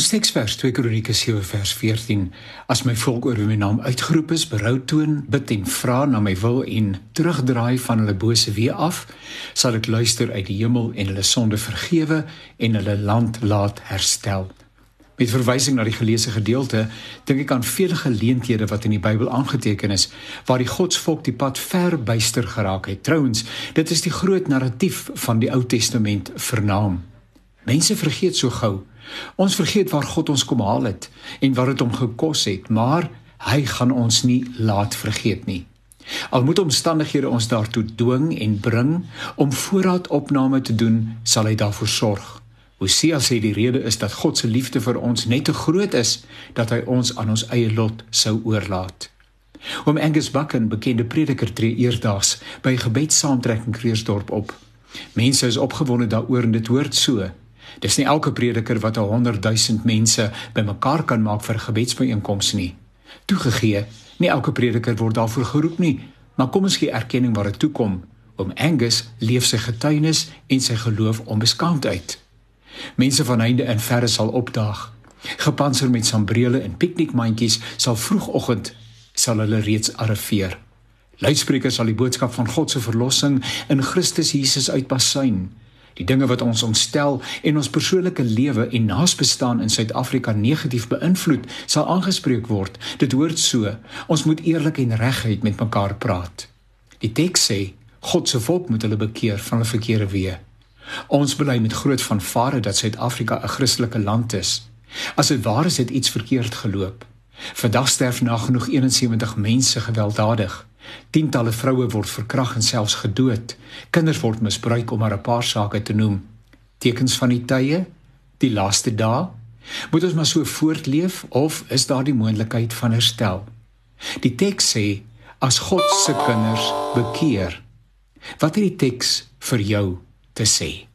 Ons teksvers 2 Kronieke 7 vers 14: As my volk oor my naam uitgeroep is, berou toon, bid en vra na my wil en terugdraai van hulle bose weë af, sal ek luister uit die hemel en hulle sonde vergewe en hulle land laat herstel. Met verwysing na die geleesde gedeelte, dink ek aan vele geleenthede wat in die Bybel aangeteken is waar die Godsvolk die pad ver byster geraak het. Trouwens, dit is die groot narratief van die Ou Testament vernaam. Mense vergeet so gou Ons vergeet waar God ons kom haal het en wat dit hom gekos het, maar hy gaan ons nie laat vergeet nie. Al moet omstandighede ons daartoe dwing en bring om voorraadopname te doen, sal hy daarvoor sorg. Hosea sê die rede is dat God se liefde vir ons net te groot is dat hy ons aan ons eie lot sou oorlaat. Oom Angus Bucken, bekende prediker, tree eerdags by gebedssaamtrekking Kreersdorp op. Mense is opgewonde daaroor en dit hoort so. Dis nie elke prediker wat 'n 100 000 mense bymekaar kan maak vir 'n gebedsbijeenkoms nie. Toegegee, nie elke prediker word daarvoor geroep nie, maar kom ons gee erkenning waar dit toe kom. Om Angus leef sy getuienis en sy geloof onbeskaamd uit. Mense van heinde en verre sal opdaag. Gepantser met sambrele en piknikmandjies sal vroegoggend sal hulle reeds arriveer. Luidsprekers sal die boodskap van God se verlossing in Christus Jesus uitbasuin. Die dinge wat ons ontstel en ons persoonlike lewe en naasbestaan in Suid-Afrika negatief beïnvloed, sal aangespreek word. Dit hoort so. Ons moet eerlik en reguit met mekaar praat. Die teks sê God se volk moet hulle bekeer van hulle verkeerde weë. Ons bely met groot vanvare dat Suid-Afrika 'n Christelike land is. As dit waar is, het iets verkeerd geloop. Vandag sterf nagenoeg 71 mense gewelddadig. Tientalle vroue word verkragt en selfs gedood. Kinders word misbruik om maar 'n paar sake te noem. Tekens van die tye, die laaste dae. Moet ons maar so voortleef of is daar die moontlikheid van herstel? Die teks sê as God se kinders bekeer. Wat het die teks vir jou te sê?